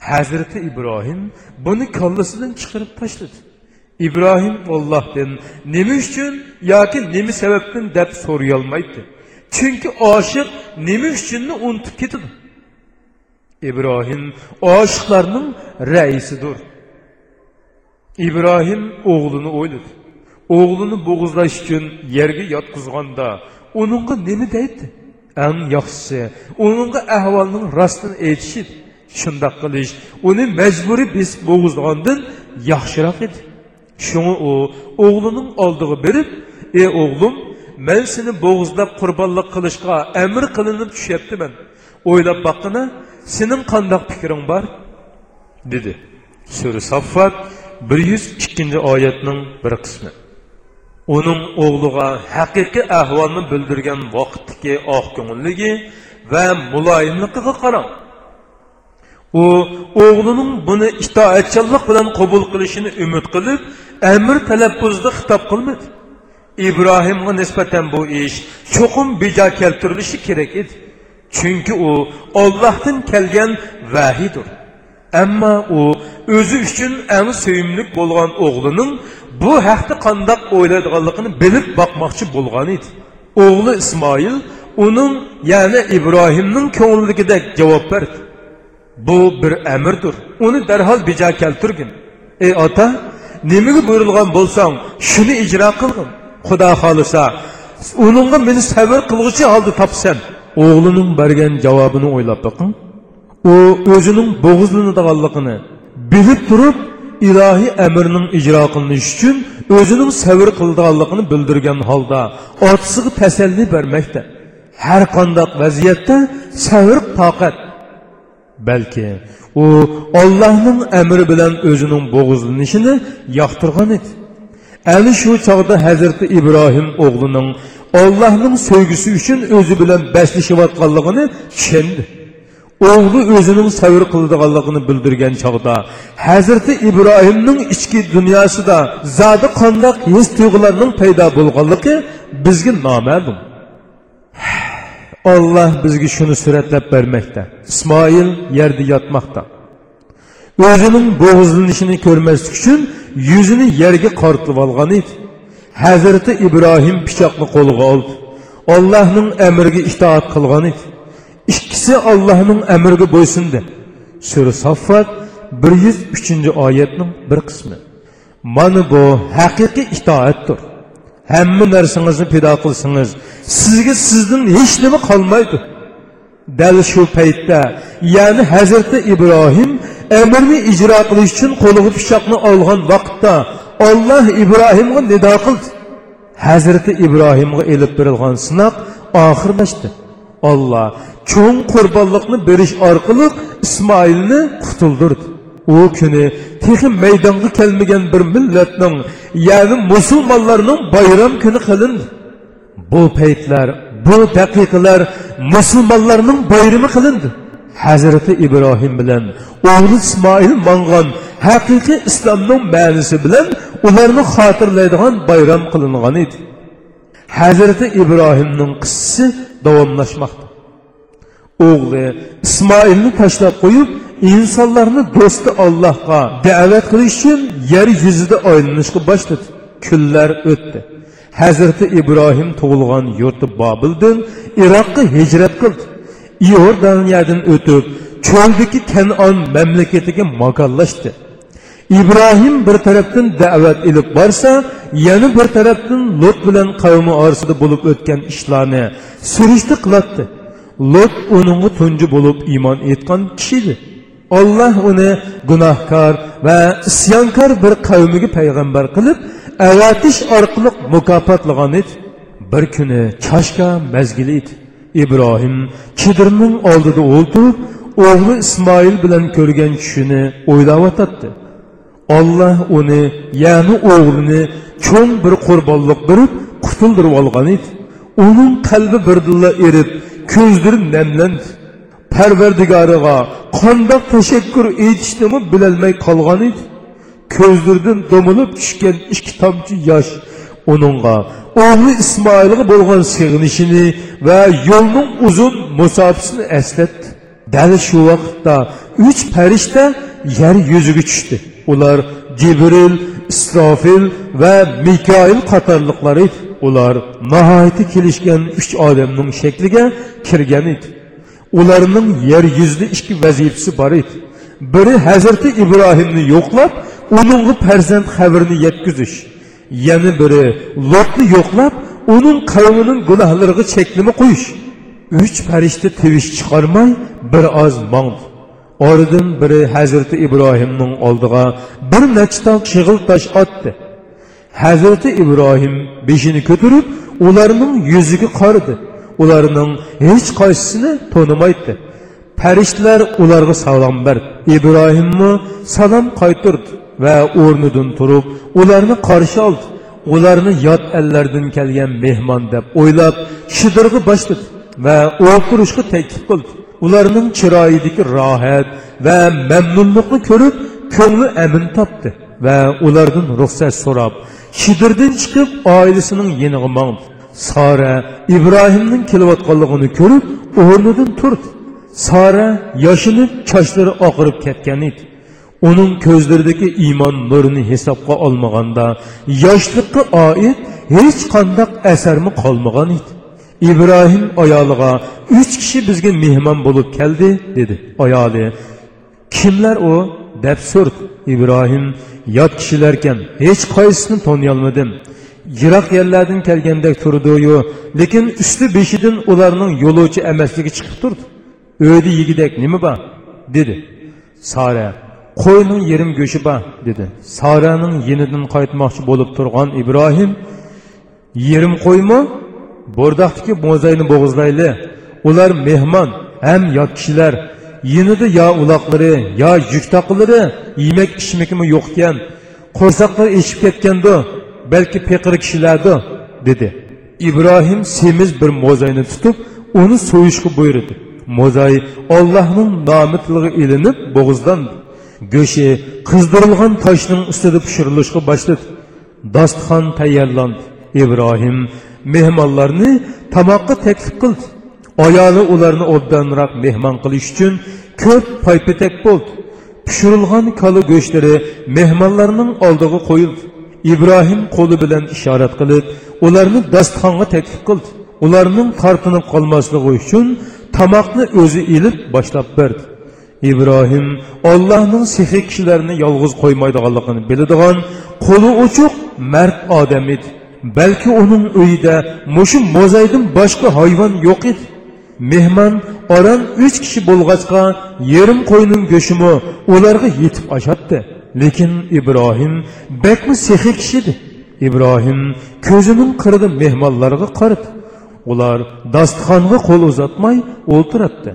Hazreti İbrahim bunu kallasından çıkarıp taşladı. İbrahim Allah'tan nemi üçün yoki nemi sebepten deb so'rayolmaydi. Çünki oshiq nemi üçünni unutib ketadi. İbrahim oshiqlarning raisidir. İbrahim oğlunu o'yladi. Oğlunu bo'g'izlash uchun yerga yotqizganda uningga nemi deydi? Eng yaxshisi, uningga ahvolning rostini aytishib, shundoq qilish. Uni majburiy besib bo'g'izlagandan yaxshiroq edi. Shuni u o'g'lining oldiga berib ey o'g'lim men seni bo'g'izlab qurbonlik qilishga amr qilinib tushyaptiman. O'ylab boqqina sening qandoq fikring bor? dedi. Sura saffat bir yuz ikkinchi oyatning bir qismi. Uning o'g'liga haqiqiy ahvolni bildirgan vaqtdagi oq ko'ngilligi va muloyimligiga qarang. U o'g'lining buni itoatchanlik bilan qabul qilishini umid qilib amr talaffuzda xitob qilmadi. İbrohimga nisbatan bu ish cho'qim bejo keltirilishi kerak edi. Chunki u ollohdan kelgan vahiydir ammo u o'zi uchun eng suyimli bo'lgan o'g'lining bu haqda qandoq o'ylaydiganligini bilib boqmoqchi bo'lgan edi. O'g'li ismoil uning ya'ni ibrohimning ko'ngilligidek javob berdi bu bir amirdir uni darhol bija keltirgin. Ey ota nimaga buyurilgan bo'lsang shuni ijro qilgin. Xudo xohlasa uningga meni sabr qilg'uchi holda topsam o'g'lining bergan javobini o'ylab boqing u o'zining bo'g'izlanadiganligini bilib turib ilohiy amrning ijro qilinishi uchun o'zining sabr qiladiganligini bildirgan holda otasiga tasalli bermakda. Har qandoq vaziyatda sabr toqat balki u ollohning amri bilan o'zining bo'g'izlanishini yoqtirgan edi. Ana shu chog'da hazrati ibrohim o'g'lining ollohning so'ygisi uchun o'zi bilan bashlashayotganligini tushundi. O'g'li o'zining sabr qiladiganligini bildirgan chog'da hazrati ibrohimning ichki dunyosida zodi qandoq his tuyg'ularning paydo bo'lganligi bizga noma'lum. Olloh bizga shuni suratlab bermoqda. Ismoil yerda yotmoqda. O'zining bo'g'izlanishini ko'rmaslik uchun yuzini yerga qortib olgan edi. Hazrati ibrohim pichoqni qo'lga oldi. Ollohning amriga itoat qilgan edi. Ikkisi ollohning amriga bo'ysindi sura saffat bir yuz uchinchi oyatning bir qismi. Mana bu haqiqiy itoatdir. Hamma narsangizni pido qilsangiz sizga sizdan hech nima qolmaydi. Dal shu paytda ya'ni hazrati ibrohim amrni ijro qilish uchun qo'liga pichoqni olgan vaqtda olloh ibrohimga nido qildi. Hazrati ibrohimga ilib berilgan sinoq oxirlashdi olloh cho'ng qurbonliqni berish orqali ismoilni qutuldirdi. U kuni tehi maydonga kelmagan bir millatning ya'ni musulmonlarning bayram kuni qilindi bu paytlar bu daqiqalar musulmonlarning bayrami qilindi hazrati ibrohim bilan o'g'li ismoil mong'an haqiqiy islomning ma'nisi bilan ularni xotirlaydigan bayram qilingan edi. Hazrati ibrohimning qissasi davomlashmoqda. O'g'li ismoilni tashlab qo'yib insonlarni do'sti allohga da'vat qilish uchun yer yuzida aylanishga boshladi kunlar o'tdi. Hazrati ibrohim tug'ilgan yurti bobildan iroqqa hijrat qildi. Iordaniyadan o'tib cho'ldagi kanon mamlakatiga makonlashdi ibrohim bir tarafdan da'vat ilib borsa yana bir tarafdan lot bilan qavmi orasida bo'lib o'tgan ishlarni surishti qiladi. Lot uningi tunji bo'lib iymon etgan kishidir olloh uni gunohkor va isyonkor bir qavmiga payg'ambar qilib avatish orqali mukofotlagan edi. Bir kuni choshka mazgili edi. Ibrohim chidirning oldida o'ltirib o'g'li ismoil bilan ko'rgan tushini o'ylayotdi olloh uni ya'ni o'g'lini cho'ng bir qurbonliq berib qutuldirib olgan edi. Uning qalbi birdilla erib ko'zlari namlandi. Parvardigoriga qandoq tashakkur aytishnimi bilolmay qolgan edi. Ko'zlaridan do'milib tushgan ikki tomchi yosh uningga o'g'li ismoilga bo'lgan sig'inishini va yo'lning uzun musofasini eslatdi. Dal shu vaqtda uch farishta yer yuziga tushdi. Ular jibril isrofil va mikoil qatorliqlar edi. Ular nihoyatda kelishgan uch odamning shakliga kirgan edi. Ularının yer yuzida ikki vazifasi bor edi. Biri hazrati ibrohimni yo'qlab uningga farzand haberini yetkazish yana biri lotni yo'qlab uning qavmining gunohlariga çeklimi qo'yish uch farishta tivish chiqarmay bir oz mongdi oradan biri hazrati ibrohimning oldiga bir nechta shig'il tosh otdi. Hazrati ibrohim beshini götürüp ularning yuziga kardı. ularının hiç qaysısını tonumaydı. Pərişdilər onlara salam verdi. İbrahimmi salam qaytırdı və ornudan turub onları qarşı aldı. Onları yad əllərdən gələn mehman deyə oylab şidırğı başladı və oturuşu təklif qıldı. Onların çirayidəki rahat və məmnunluğu görüb könlü əmin tapdı və onlardan ruxsat sorab şidırdən çıxıb ailəsinin yeniğə mağdı. Sora ibrohimning kelayotganligini ko'rib o'rnidan turdi. Sora yoshinib sochlari oqirib ketgan edi. Uning ko'zlaridagi iymon nurini hisobga olmaganda yoshlikqa oid hech qandaq asarmi qolmagan edi. Ibrohim ayoliga uch kishi bizga mehmon bo'lib keldi dedi ayoli. Kimlar u? deb so'rdi ibrohim. Yot kishilarkan hech qaysisini taniyolmadim yiroq yerlardan kelgandek turdiyu lekin usti beshidan ularning yo'lovchi emasligi chiqib turdi o'yda yegidek nima bor dedi. Sara qo'yning yerim go'shi bor dedi. Saraning yenidan qaytmoqchi bo'lib turgan ibrohim yerim qo'ymi bo'rdoqdagi mo'zayni bo'g'izlayli ular mehmon ham yot kishilar yinida yo uloqlari yo yuk taqilari yemak ichmakimi yo'q ekan qo'rsoqlari eshib ketgandi belki pekir kişilerdi dedi. İbrahim semiz bir mozayını tutup onu soyuşku buyurdu. Mozay Allah'ın namitliği ilinip boğuzdandı. Göşe kızdırılgan taşının üstüde pişirilişki başladı. Dastxan tayyarlandı. İbrahim mehmanlarını tamakka teklif kıldı. Ayağını ularını obdanırak mehman kılış için köp paypetek buldu. Pişirilgan kalı göçleri mehmanlarının aldığı koyuldu. Ibrohim qo'li bilan ishorat qilib ularni dasturxonga taklif qildi. Ularning tortinib qolmasligi uchun tomoqni o'zi ilib boshlab berdi. Ibrohim ollohning sehiy kishilarni yolg'iz qo'ymaydiganligini biladigan qo'li uchuq mard odam edi. Balki uning uyida mushu mo'zaydin boshqa hayvon yo'q edi. Mehmon oran uch kishi bo'lg'achqa yerim qo'yning go'shimi ularga yetib oshatdi lekin ibrohim bakmi sehiy kishidi? Ibrohim ko'zining qirida mehmonlarga qaradi ular dasturxonga qo'l uzatmay o'ltiradi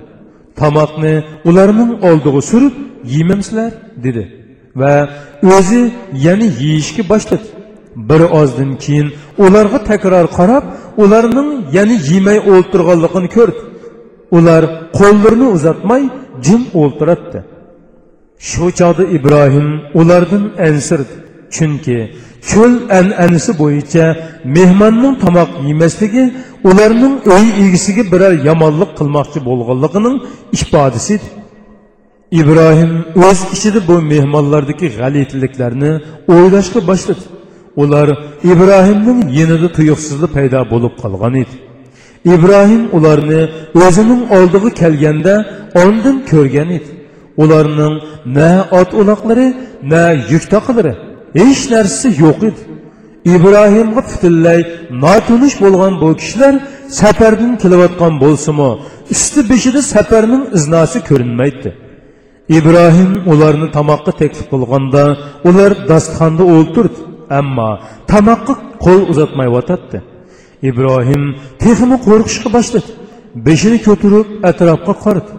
tomoqni ularning oldiga surib yeymamsizlar dedi va o'zi yana yeyishga boshladi. Bir ozdan keyin ularga takror qarab ularning yana yemay o'ltirganligini ko'rdi. Ular qo'llarini uzatmay jim o'ltiribdi. Shu chog'da ibrohim ulardan ansirdi chunki cho'l an'anasi bo'yicha mehmonning tomoq yemasligi ularning uy egisiga biror yomonlik qilmoqchi bo'lganligining ifodasi ibrohim o'z ichida bu mehmonlardagi g'alitiliklarni o'ylashga boshladi. Ular ibrohimning yenida tuyuqsizlik paydo bo'lib qolgan edi. Ibrohim ularni o'zining oldiga kelganda ondan ko'rgan edi. Ularning na ot uloqlari na yuk toqilari hech narsasi yo'q edi. Ibrohimga butunlay notunish bo'lgan bu kishilar safardan kelayotgan bo'lsimi usti beshida safarning iznosi ko'rinmaydi. Ibrohim ularni tomoqqa taklif qilganda ular dasturxonda o'ltirdi ammo tomoqqa qo'l uzatmayotadi ibrohim texmi qo'rqishga boshladi. Beshini ko'tarib atrofga qaradi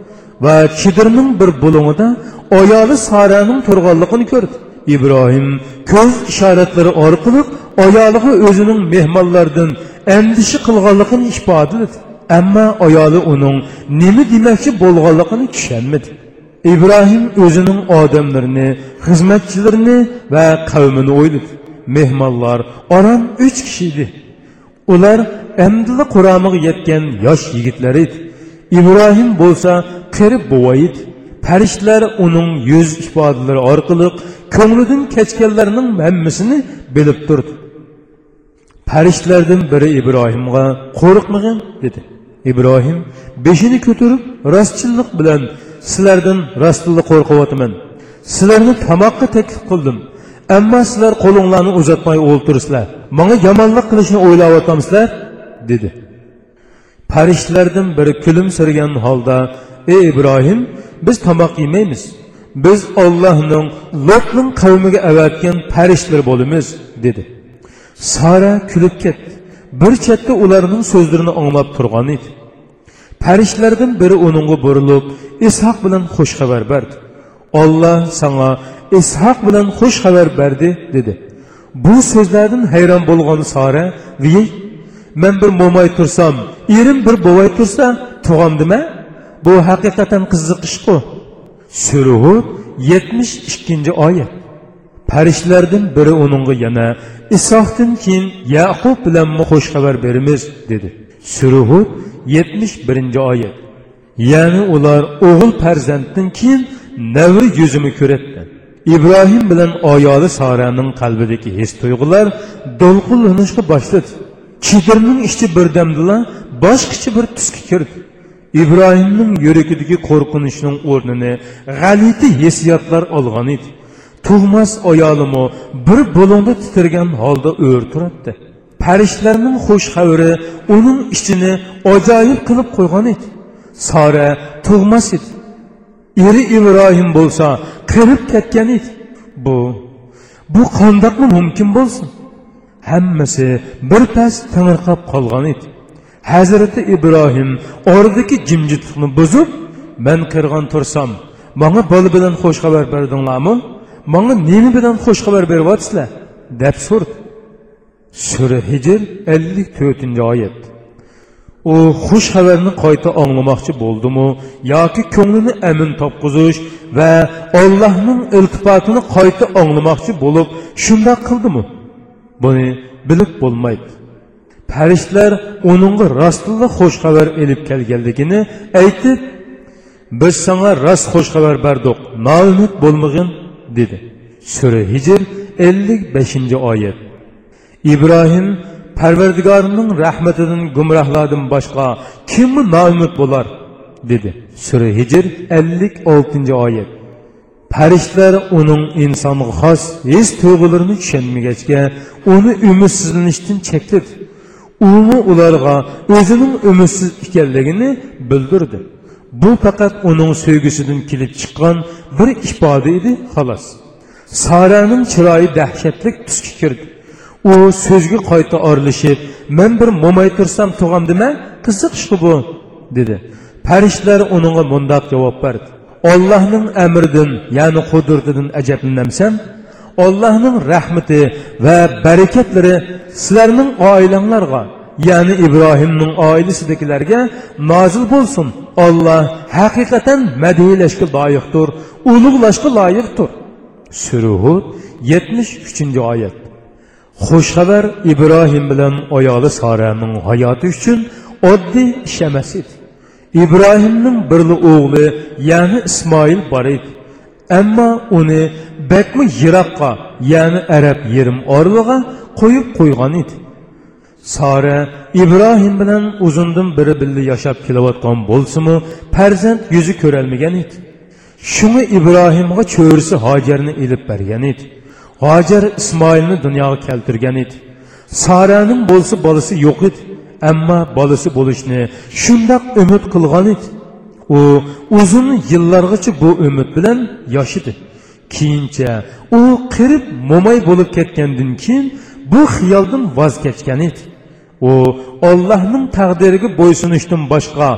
ve Kidir'nin bir bulumunda ayalı Sara'nın turganlıkını gördü. İbrahim köz işaretleri arkalık ayalığı özünün mehmallardan endişi kılganlıkını ihbadı dedi. Ama ayalı onun nemi demekçi bolganlıkını kişenmedi. İbrahim özünün adamlarını, hizmetçilerini ve kavmini oyladı. Mehmallar aram üç kişiydi. Ular emdili kuramığı yetken yaş yigitleriydi. Ibrohim bo'lsa qirib bovayit farishtlar farishtalar uning yuz ifodalari orqali ko'nglidan kechganlarning hammasini bilib turdi. Farishtalardan biri ibrohimga qo'rqmagin dedi. Ibrohim beshini ko'tarib rostchillik bilan sizlardan rostilla qo'rqyapman. Sizlarni tomoqqa taklif qildim. Ammo sizlar qo'linglarni uzatmay o'ltirsizlar. Manga yomonlik qilishni o'ylayotgansizlar dedi. Farishtalardan biri kulimsirgan holda ey ibrohim biz tomoq yemaymiz. Biz ollohning lotning qavmiga avatgan farishtalar bo'lamiz dedi. Sara kulib ketdi. Bir chetda ularning so'zlarini anglab turgan edi. Farishtalardan biri uningga burilib ishoq bilan xush xabar berdi olloh sanga ishoq bilan xush xabar berdi dedi. Bu so'zlardan hayron bo'lgan sora viy man bir mo'may tursam erim bir bovay tursa tug'amdima bu haqiqatan qiziqishqu suruhud yetmish ikkinchi oyat. Parishlardan biri uningga yana isohdan keyin yaqub bilan xush xabar beramiz dedi. Suruhud yetmish birinchi oyat. Ya'ni ular o'g'il farzanddan keyin navri yuzini ko'radi ibrohim bilan ayoli soraning qalbidagi his tuyg'ular do'lqinlanishga boshladi. Chidirning ichi birdamdila boshqacha bir tusga kirdi ibrohimning yuragidagi qo'rqinishning o'rnini g'alati hissiyotlar olgan edi. Tug'mas ayolimi bir bo'lingda titirgan holda o'r turibdi farishtalarning xush xabari uning ichini ajoyib qilib qo'ygan edi. Sora tug'mas edi. Eri ibrohim bo'lsa qirib ketgan edi. Bu bu qandoqmi mumkin bo'lsin? Hammasi bir pas tangirqab qolgan edi. Hazrati ibrohim oradagi jimjitlikni buzib man qirg'on tursam manga bola bilan xush xabar berdinglarmi? Manga nima bilan xush xabar beryapsizlar? deb so'rdi sura hijr ellik to'rtinchi oyat. U xush xabarni qayta anglamoqchi bo'ldimi yoki ko'nglini amin topqizish va ollohning iltifotini qayta anglamoqchi bo'lib shundoq qildimi buni bilib bo'lmaydi. Farishtalar uningga rostilla xush xabar elib kelganligini aytib biz sanga rost xush xabar berdik noumid bo'lmag'in dedi. Sura hijr ellik beshinchi oyat. Ibrohim parvardigorining rahmatidan gumrohlardan boshqa kimmi noumid bo'lar dedi. Sura hijr ellik oltinchi oyat. Farishtalar uning insonga xos his tuyg'ularini tushunmagachga uni umidsizlanishdan chekladi. Uni ularga o'zining umidsiz ekanligini bildirdi. Bu faqat uning sevgisidan kelib chiqqan bir ifoda edi xolos. Saraning chiroyi dahshatli tusga kirdi. U so'zga qayta orilishib men bir mo'may tursam tug'amdima qiziq shu bu dedi. Farishtalar uninga mundoq javob berdi. Ollohning amridan ya'ni qudratidan ajablanamsan ollohning rahmati va barakatlari sizlarning oilanglarga ya'ni ibrohimning oilasidagilarga nozil bo'lsin. Olloh haqiqatan madiylashga loyiqdir ulug'lashga loyiqdir. Suruhud yetmish uchinchi oyat. Xushxabar ibrohim bilan ayoli soraning hayoti uchun oddiy ish emas edi. İbrahimnin birini oğlu yani İsmail var idi. Ama onu bekmi Irak'a yani Arap yerim orluğa koyup koygan idi. Sara İbrahim bilen uzundan biri birli yaşap kilavatkan bolsumu perzent yüzü körelmegen idi. Şunu İbrahim'e çöğürsü Hacer'ini ilip bergen idi. Hacer İsmail'ini dünyaya keltirgen idi. Sara'nın bolsu balısı yok idi. Ammo bolasi bo'lishni shundoq umid qilgan edi. U uzun yillargacha bu umid bilan yoshidi. Keyincha u qirib mo'may bo'lib ketgandan keyin bu xiyoldan voz kechgan edi. U ollohning taqdiriga bo'ysunishdan boshqa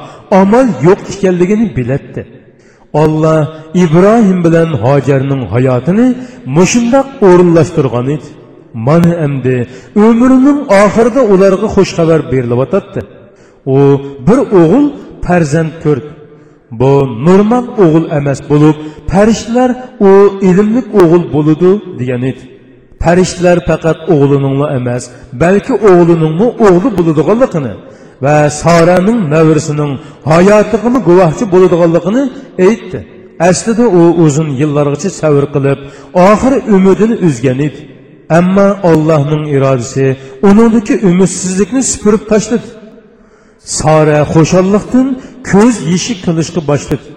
amal yo'q ekanligini bilatdi. Olloh ibrohim bilan hojarning hayotini mushundoq o'rinlashtirgan edi. Mana endi umrining oxirida ularga xush xabar berilyotadi u bir o'g'il farzand ko'rdi. Bu normal o'g'il emas bo'lib farishtalar u ilmli o'g'il bo'ludi degan edi. Farishtalar faqat o'g'liningla emas balki o'g'liningmi o'g'li bo'ladiganligini va soraning navrisining hayotig'ini guvohchi bo'ladiganligini aytdi. Aslida u uzun yillargacha savr qilib oxiri umidini uzgan edi. Ammo allohning irodasi uningdagi umidsizlikni supurib tashladi. Sora xushalliqdan ko'z yeshi qilishga boshladi.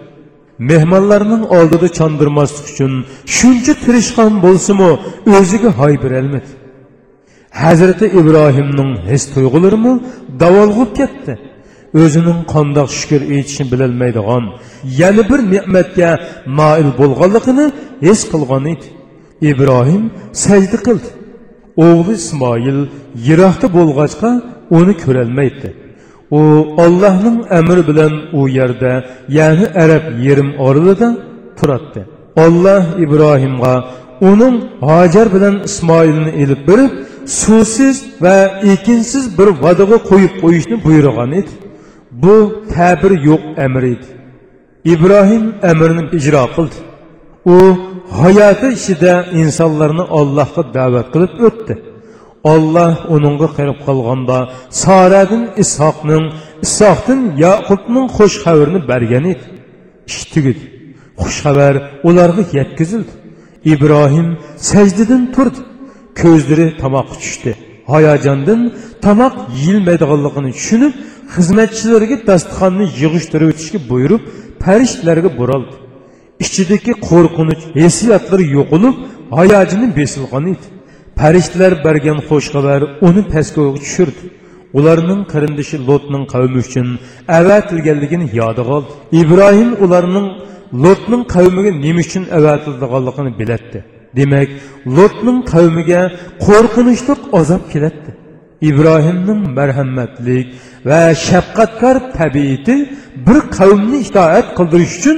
Mehmonlarning oldida chondirmaslik uchun shuncha tirishqan bo'lsimi o'ziga hoy berolmadi. Hazrati ibrohimning his tuyg'ularimi davolg'ib ketdi. O'zining qandoq shukur aytishini bilolmaydigan yana bir ne'matga moil bo'lganligini his qilgan edi. Ibrohim sajda qildi. O'g'li ismoil yiroqda bo'lg'achqa uni ko'rolmaydi. U ollohning amri bilan u yerda ya'ni arab yerim orlida turadi olloh ibrohimga uning hojar bilan ismoilni ilib berib suvsiz va ekinsiz bir vadaga qo'yib qo'yishni buyurgan edi. Bu ta'bir yo'q amr edi. Ibrohim amrni ijro qildi. U hayoti ichida insonlarni ollohga da'vat qilib o'tdi. Olloh uningga qarab qolganda soradin ishoqning ishoqdin yaqubning xush xabarini bergan edi. Ish tugidi xush xabar ularga yetkazildi. Ibrohim sajdadan turdi. Ko'zlari tomoqqa tushdi. Hayajondan tomoq yeyilmaydiganligini tushunib xizmatchilariga dasturxonni yig'ishtirib o'tishga buyurib farishtalarga buraldi. İchidagi qo'rqinch hissiyotlari yo'qolib hayojini besilgan edi farishtalar bergan xush xabar uni pastgo'ga tushirdi ularning qarindishi lotning qavmi uchun avatilganligini yodiga oldi ibrohim ularning lotning qavmiga nima uchun avatilganligini bilatdi demak lotning qavmiga qo'rqinchli azob kelatdi ibrohimning marhamatlik va shafqatkor tabiati bir qavmni itoat qildirish uchun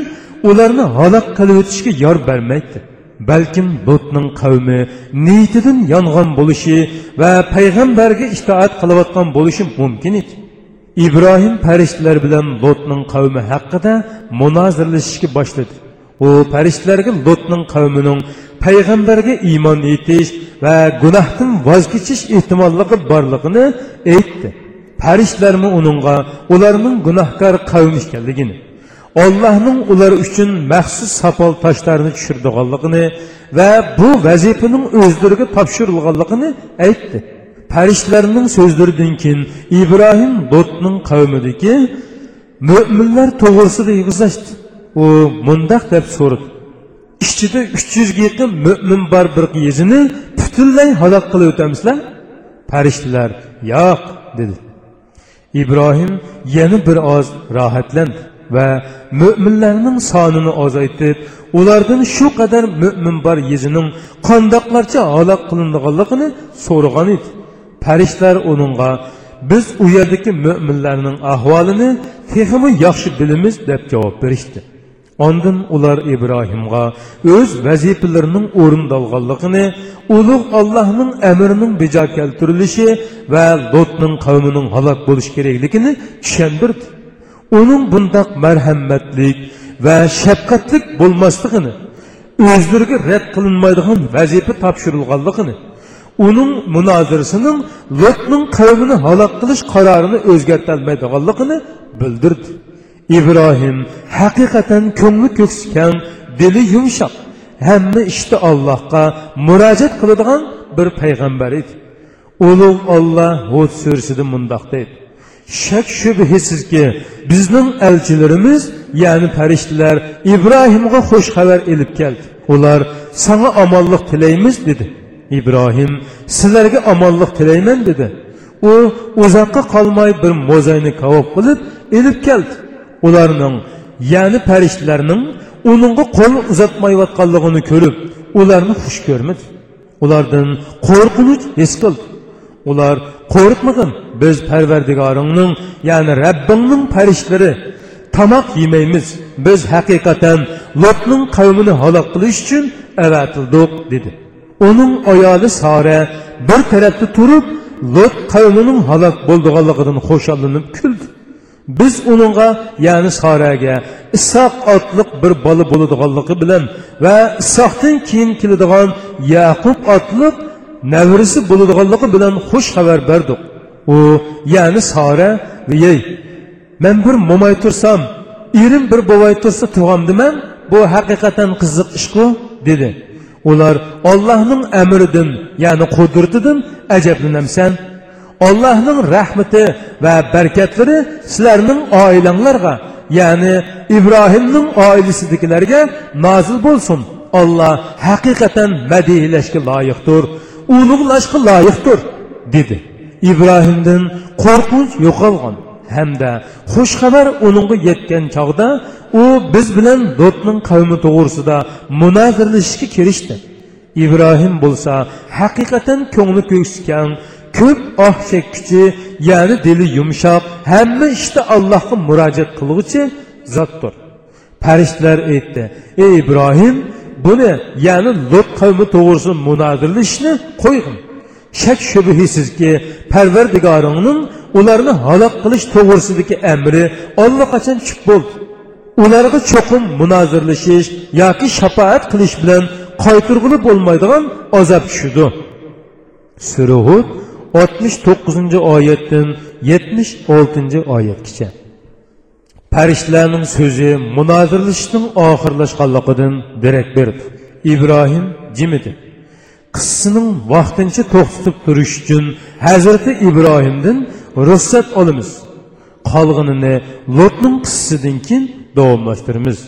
ularni halok qilib o'tishga yor bermaydi. Balkim lotning qavmi niyatidan yong'on bo'lishi va payg'ambarga itoat qilayotgan bo'lishi mumkin edi. Ibrohim farishtalar bilan lotning qavmi haqida munozirlashishga boshladi. U farishtalarga lotning qavmining payg'ambarga iymon etish va gunohdan voz kechish ehtimolligi borligini aytdi. Farishtalarmi uningga ularning gunohkor qavm ekanligini. Allohning ular uchun maxsus sapal taşlarını tushirdiganligini va bu vazifaning o'zlariga topshirilganligini aytdi. Farishtalarning so'zlaridan keyin ibrohim Lot'un qavmidagi mo'minlar to'g'risida yig'izlashdi. U mundoq deb so'radi. Ichida uch yuzga yaqin mo'min bor bir yezini butunlay halok qilib o'tamizlar farishtalar yo'q dedi. Ibrohim yana bir oz rohatlandi. Va mo'minlarning sonini ozaytib ulardan shu qadar mo'min bor yezining qandoqlarcha halok qilinganligini so'ragan edi farishtalar uningga biz u yerdagi mo'minlarning ahvolini texmi yaxshi bilamiz deb javob berishdi Ondan ular İbrahimga öz vazifalarining o'rindalganligini, ulug' Allohning amrining bejo keltirilishi va Lotning qavmining halok bo'lish kerakligini tushuntirdi. Uning bundaq marhamatlik va shafqatlik bo'lmasligini, o'zlariga rad qilinmaydigan vazifa topshirilganligini, uning munozirasining Lotning qavmini halok qilish qarorini o'zgartirmaydiganligini bildirdi. ibrohim haqiqatan ko'ngli ko'ksikan dili yumshoq hamma ishda allohga murojaat qiladigan bir payg'ambar edi ulug' olloh hud surasida mundoq deydi shak shubhisizki bizning elchilarimiz ya'ni farishtalar ibrohimga xush xabar ilib keldi ular sanga omonlik tilaymiz dedi. Ibrohim sizlarga omonlik tilayman dedi. U uzoqqa qolmay bir mo'zayni kavob qilib ilib keldi. Ularning ya'ni farishtalarning uningga qo'l uzatmayotganligini ko'rib ularni xush ko'rmadi. Ulardan qo'rqinch his qildi. Ular qo'rqmagin biz parvardigoringning ya'ni rabbingning farishtalari tomoq yemaymiz. Biz haqiqatan lotning qavmini halok qilish uchun avatildiq dedi. Uning ayoli sora bir tarafda turib lot qavmining halok bo'ldiganligidan xo'shallanib kuldi. Biz uningga ya'ni soraga isoq otliq bir bola bo'ladiganligi bilan va isoqdan keyin keladigan yaqub otliq navrisi bo'ladiganligi bilan xush xabar berdik. U ya'ni sora ey man bir mo'may tursam erim bir bovay tursa tug'amdiman bu haqiqatan qiziq ishku? dedi. Ular ollohning amridan ya'ni qudratidan ajablanamsan. Ollohning rahmati va barakatlari sizlarning oilanglarga ya'ni ibrohimning oilasidagilarga nozil bo'lsin. Olloh haqiqatan madihlashga loyiqdir. Ulug'lashga loyiqdir dedi. Ibrohimdan qo'rqinch yo'qolgan hamda xushxabar uningga yetgan chog'da u biz bilan lotning qavmi to'g'risida munozirlashishga kirishdi ibrohim bo'lsa haqiqatan ko'ngli ko'kskan ko'p oh chekkichi ya'ni dili yumshoq hamma ishda allohga murojaat qilg'uchi zotdir. Farishtalar aytdi ey ibrohim buni ya'ni lut qavmi to'g'risida munozirlashni qo'ygin. Shak shubhisizki parvardigoringning ularni halok qilish to'g'risidagi amri allaqachon tushib bo'ldi. Ularga cho'qim munozirlashish yoki shafoat qilish bilan qaytirg'ili bo'lmaydigan azob tushidi. Surahud 69 oyatdan 76 oyatgacha farishtalarning so'zi munozirlashishning oxirlashganligidan derak berdi. Ibrohim jim edi. Qissasining vaqtincha to'xtatib turish uchun hazrati ibrohimdan ruxsat olamiz. Qolg'inini lotning qissasidan keyin davomlashtiramiz.